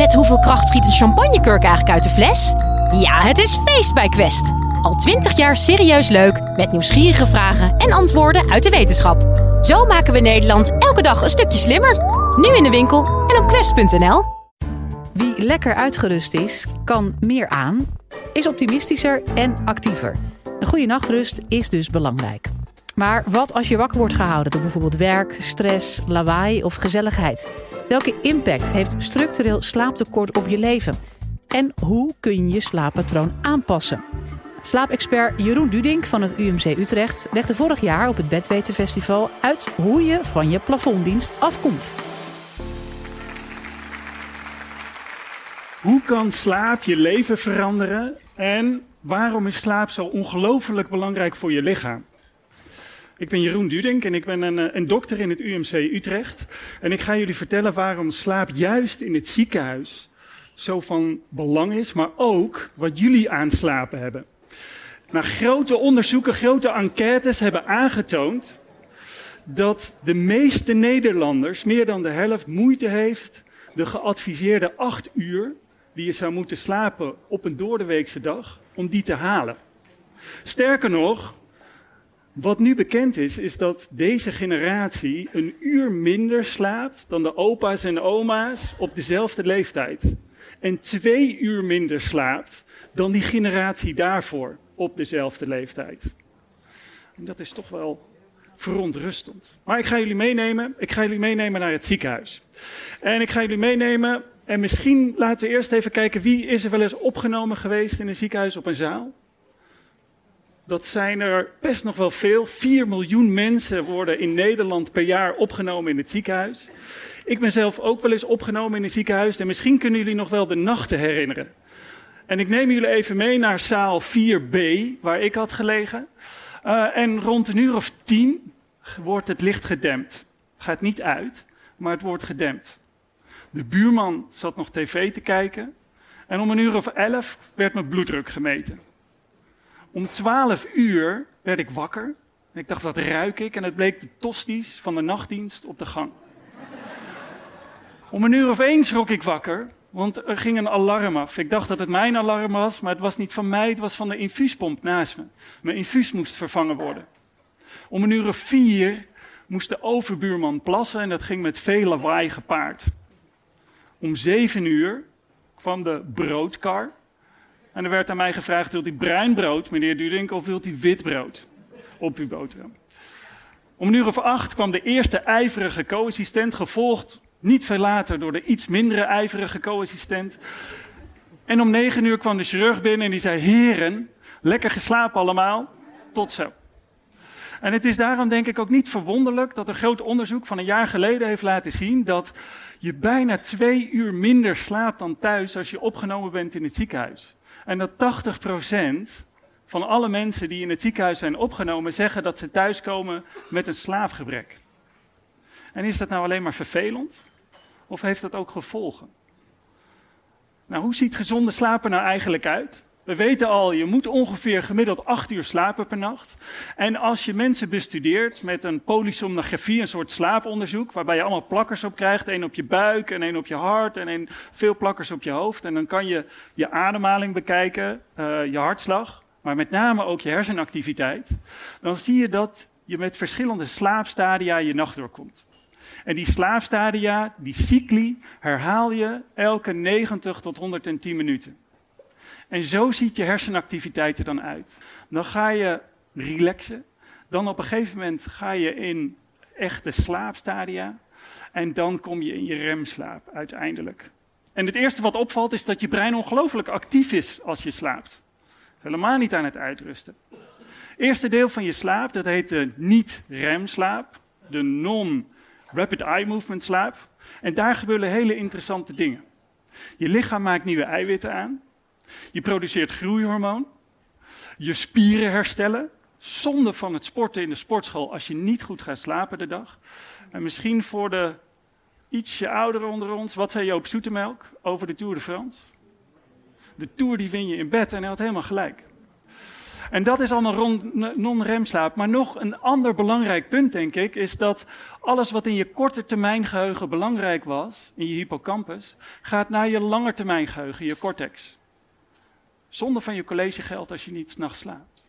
Met hoeveel kracht schiet een champagnekurk eigenlijk uit de fles? Ja, het is feest bij Quest. Al twintig jaar serieus leuk, met nieuwsgierige vragen en antwoorden uit de wetenschap. Zo maken we Nederland elke dag een stukje slimmer. Nu in de winkel en op quest.nl. Wie lekker uitgerust is, kan meer aan, is optimistischer en actiever. Een goede nachtrust is dus belangrijk. Maar wat als je wakker wordt gehouden door bijvoorbeeld werk, stress, lawaai of gezelligheid? Welke impact heeft structureel slaaptekort op je leven? En hoe kun je je slaappatroon aanpassen? Slaapexpert Jeroen Dudink van het UMC Utrecht legde vorig jaar op het Bedwetenfestival uit hoe je van je plafonddienst afkomt. Hoe kan slaap je leven veranderen en waarom is slaap zo ongelooflijk belangrijk voor je lichaam? Ik ben Jeroen Dudink en ik ben een, eh, een, dokter in het UMC Utrecht. En ik ga jullie vertellen waarom slaap juist in het ziekenhuis zo van belang is, maar ook wat jullie aan slapen hebben. Nou, grote onderzoeken, grote enquêtes hebben aangetoond dat de meeste Nederlanders, meer dan de helft, moeite heeft de geadviseerde acht uur die je zou moeten slapen op een doordeweekse dag, om die te halen. Sterker nog, wat nu bekend is, is dat deze generatie een uur minder slaapt dan de opa's en oma's op dezelfde leeftijd. En twee uur minder slaapt dan die generatie daarvoor op dezelfde leeftijd. En dat is toch wel verontrustend. Maar ik ga jullie meenemen. Ik ga jullie meenemen naar het ziekenhuis. En ik ga jullie meenemen. En misschien laten we eerst even kijken wie is er wel eens opgenomen geweest in een ziekenhuis op een zaal. Dat zijn er best nog wel veel. 4 miljoen mensen worden in Nederland per jaar opgenomen in het ziekenhuis. Ik ben zelf ook wel eens opgenomen in een ziekenhuis. En misschien kunnen jullie nog wel de nachten herinneren. En ik neem jullie even mee naar zaal 4B, waar ik had gelegen. Uh, en rond een uur of tien wordt het licht gedempt. Gaat niet uit, maar het wordt gedempt. De buurman zat nog tv te kijken. En om een uur of elf werd mijn bloeddruk gemeten. Om twaalf uur werd ik wakker. En ik dacht, wat ruik ik? En het bleek de tosties van de nachtdienst op de gang. Om een uur of één schrok ik wakker, want er ging een alarm af. Ik dacht dat het mijn alarm was, maar het was niet van mij, het was van de infuuspomp naast me. Mijn infuus moest vervangen worden. Om een uur of vier moest de overbuurman plassen en dat ging met veel lawaai gepaard. Om zeven uur kwam de broodkar en er werd aan mij gevraagd, wilt u bruin brood, meneer Dudink, of wilt u wit brood op uw boterham? Om een uur of acht kwam de eerste ijverige co-assistent, gevolgd niet veel later door de iets mindere ijverige co-assistent. En om negen uur kwam de chirurg binnen en die zei, heren, lekker geslapen allemaal, tot zo. En het is daarom denk ik ook niet verwonderlijk dat een groot onderzoek van een jaar geleden heeft laten zien dat je bijna twee uur minder slaapt dan thuis als je opgenomen bent in het ziekenhuis. En dat 80% van alle mensen die in het ziekenhuis zijn opgenomen zeggen dat ze thuiskomen met een slaafgebrek. En is dat nou alleen maar vervelend? Of heeft dat ook gevolgen? Nou, hoe ziet gezonde slapen nou eigenlijk uit? We weten al, je moet ongeveer gemiddeld acht uur slapen per nacht. En als je mensen bestudeert met een polysomnografie, een soort slaaponderzoek, waarbij je allemaal plakkers op krijgt, één op je buik en één op je hart en één, veel plakkers op je hoofd. En dan kan je je ademhaling bekijken, uh, je hartslag, maar met name ook je hersenactiviteit. Dan zie je dat je met verschillende slaapstadia je nacht doorkomt. En die slaapstadia, die cycli, herhaal je elke 90 tot 110 minuten. En zo ziet je hersenactiviteit er dan uit. Dan ga je relaxen. Dan op een gegeven moment ga je in echte slaapstadia. En dan kom je in je remslaap uiteindelijk. En het eerste wat opvalt is dat je brein ongelooflijk actief is als je slaapt. Helemaal niet aan het uitrusten. Eerste deel van je slaap, dat heet de niet-remslaap. De non-rapid eye movement slaap. En daar gebeuren hele interessante dingen. Je lichaam maakt nieuwe eiwitten aan. Je produceert groeihormoon. Je spieren herstellen. Zonde van het sporten in de sportschool als je niet goed gaat slapen de dag. En misschien voor de ietsje ouderen onder ons, wat zei Joop Zoetemelk over de Tour de France? De Tour die win je in bed en hij had helemaal gelijk. En dat is allemaal non-remslaap. Maar nog een ander belangrijk punt, denk ik, is dat alles wat in je korte termijn geheugen belangrijk was, in je hippocampus, gaat naar je langetermijn geheugen, je cortex. Zonder van je collegegeld als je niet s'nachts slaapt.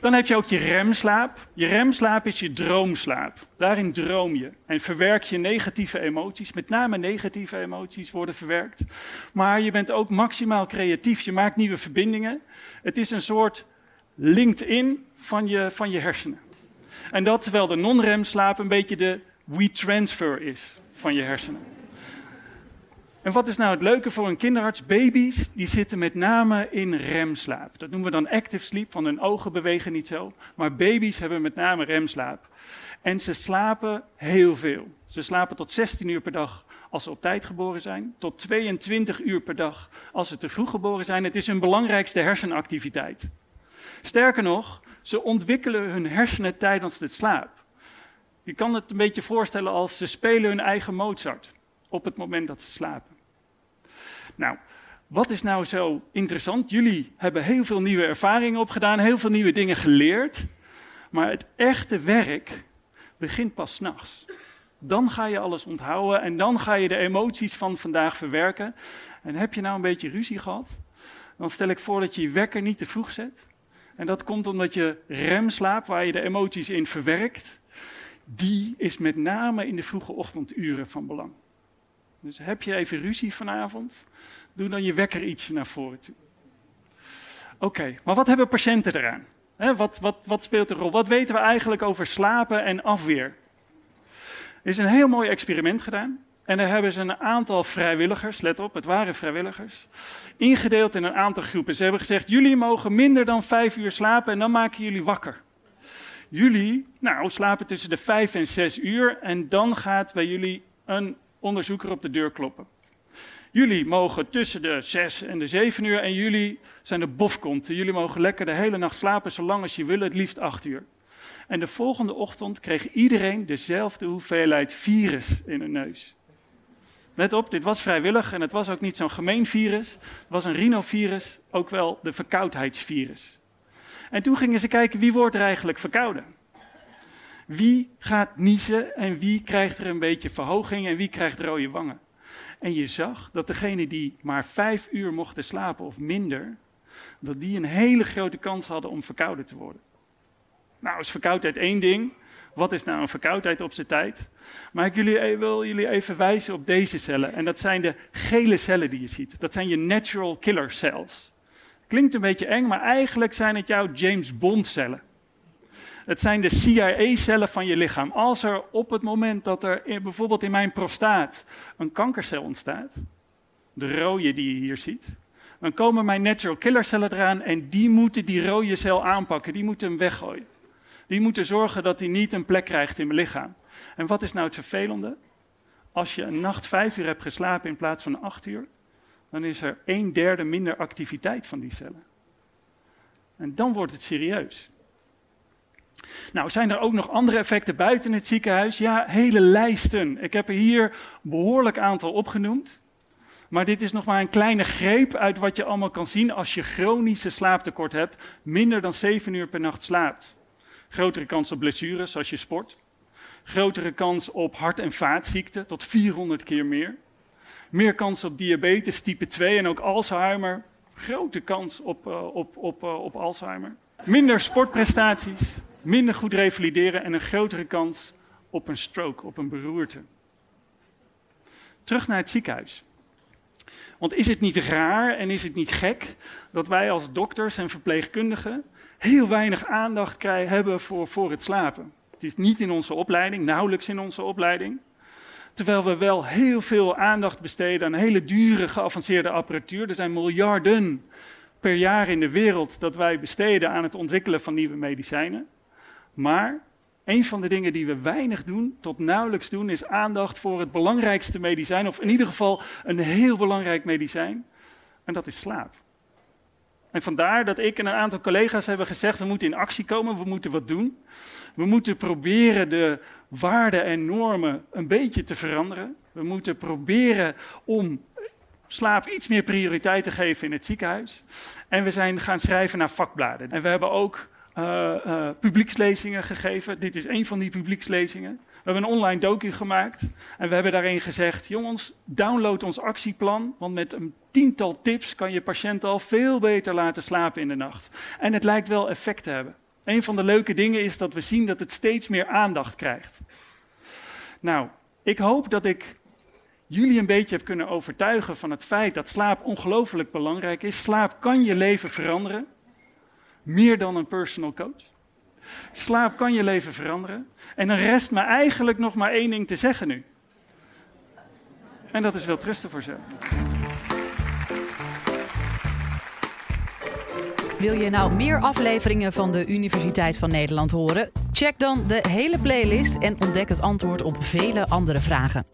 Dan heb je ook je remslaap. Je remslaap is je droomslaap. Daarin droom je en verwerk je negatieve emoties. Met name negatieve emoties worden verwerkt. Maar je bent ook maximaal creatief. Je maakt nieuwe verbindingen. Het is een soort LinkedIn van je, van je hersenen. En dat terwijl de non-remslaap een beetje de we-transfer is van je hersenen. En wat is nou het leuke voor een kinderarts? Baby's die zitten met name in remslaap. Dat noemen we dan active sleep, want hun ogen bewegen niet zo. Maar baby's hebben met name remslaap. En ze slapen heel veel. Ze slapen tot 16 uur per dag als ze op tijd geboren zijn, tot 22 uur per dag als ze te vroeg geboren zijn. Het is hun belangrijkste hersenactiviteit. Sterker nog, ze ontwikkelen hun hersenen tijdens de slaap. Je kan het een beetje voorstellen als ze spelen hun eigen Mozart op het moment dat ze slapen. Nou, wat is nou zo interessant? Jullie hebben heel veel nieuwe ervaringen opgedaan, heel veel nieuwe dingen geleerd. Maar het echte werk begint pas s'nachts. Dan ga je alles onthouden en dan ga je de emoties van vandaag verwerken. En heb je nou een beetje ruzie gehad? Dan stel ik voor dat je je wekker niet te vroeg zet. En dat komt omdat je remslaap, waar je de emoties in verwerkt, die is met name in de vroege ochtenduren van belang. Dus heb je even ruzie vanavond, doe dan je wekker ietsje naar voren toe. Oké, maar wat hebben patiënten eraan? wat, wat, wat speelt de rol? Wat weten we eigenlijk over slapen en afweer? Er is een heel mooi experiment gedaan. En daar hebben ze een aantal vrijwilligers, let op, het waren vrijwilligers, ingedeeld in een aantal groepen. Ze hebben gezegd, jullie mogen minder dan vijf uur slapen en dan maken jullie wakker. Jullie, nou, slapen tussen de vijf en zes uur en dan gaat bij jullie een onderzoeker op de deur kloppen. Jullie mogen tussen de zes en de zeven uur en jullie zijn de bofkonten. Jullie mogen lekker de hele nacht slapen, zolang als je wil, het liefst acht uur. En de volgende ochtend kreeg iedereen dezelfde hoeveelheid virus in hun neus. Let op, dit was vrijwillig en het was ook niet zo'n gemeen virus. Het was een rhinovirus, ook wel de verkoudheidsvirus. En toen gingen ze kijken wie wordt er eigenlijk verkouden. Wie gaat niezen en wie krijgt er een beetje verhoging en wie krijgt rode wangen. En je zag dat degene die maar vijf uur mochten slapen of minder, dat die een hele grote kans hadden om verkouden te worden. Nou, is verkoudheid één ding. Wat is nou een verkoudheid op zijn tijd? Maar ik e- wil jullie even wijzen op deze cellen. En dat zijn de gele cellen die je ziet. Dat zijn je natural killer cells. Klinkt een beetje eng, maar eigenlijk zijn het jouw James Bond cellen. Het zijn de CIA-cellen van je lichaam. Als er op het moment dat er bijvoorbeeld in mijn prostaat een kankercel ontstaat, de rode die je hier ziet, dan komen mijn natural killer cellen eraan en die moeten die rode cel aanpakken, die moeten hem weggooien. Die moeten zorgen dat hij niet een plek krijgt in mijn lichaam. En wat is nou het vervelende? Als je een nacht vijf uur hebt geslapen in plaats van acht uur, dan is er een derde minder activiteit van die cellen. En dan wordt het serieus. Nou, zijn er ook nog andere effecten buiten het ziekenhuis? Ja, hele lijsten. Ik heb er hier een behoorlijk aantal opgenoemd. Maar dit is nog maar een kleine greep uit wat je allemaal kan zien als je chronische slaaptekort hebt, minder dan 7 uur per nacht slaapt. Grotere kans op blessures als je sport. Grotere kans op hart- en vaatziekten, tot 400 keer meer. Meer kans op diabetes type 2 en ook Alzheimer. Grote kans op, uh, op, op, uh, op Alzheimer. Minder sportprestaties, minder goed revalideren en een grotere kans op een stroke, op een beroerte. Terug naar het ziekenhuis. Want is het niet raar en is het niet gek dat wij als dokters en verpleegkundigen heel weinig aandacht krijgen, hebben voor, voor het slapen? Het is niet in onze opleiding, nauwelijks in onze opleiding. Terwijl we wel heel veel aandacht besteden aan hele dure geavanceerde apparatuur. Er zijn miljarden per jaar in de wereld dat wij besteden aan het ontwikkelen van nieuwe medicijnen. Maar een van de dingen die we weinig doen, tot nauwelijks doen, is aandacht voor het belangrijkste medicijn, of in ieder geval een heel belangrijk medicijn, en dat is slaap. En vandaar dat ik en een aantal collega's hebben gezegd: we moeten in actie komen, we moeten wat doen. We moeten proberen de waarden en normen een beetje te veranderen. We moeten proberen om slaap iets meer prioriteit te geven in het ziekenhuis. En we zijn gaan schrijven naar vakbladen. En we hebben ook uh, uh, publiekslezingen gegeven. Dit is een van die publiekslezingen. We hebben een online docu gemaakt en we hebben daarin gezegd: jongens, download ons actieplan, want met een tiental tips kan je patiënt al veel beter laten slapen in de nacht. En het lijkt wel effect te hebben. Een van de leuke dingen is dat we zien dat het steeds meer aandacht krijgt. Nou, ik hoop dat ik jullie een beetje heb kunnen overtuigen van het feit dat slaap ongelooflijk belangrijk is. Slaap kan je leven veranderen, meer dan een personal coach. Slaap kan je leven veranderen. En dan rest me eigenlijk nog maar één ding te zeggen nu. En dat is wel trusten voor ze. Wil je nou meer afleveringen van de Universiteit van Nederland horen? Check dan de hele playlist en ontdek het antwoord op vele andere vragen.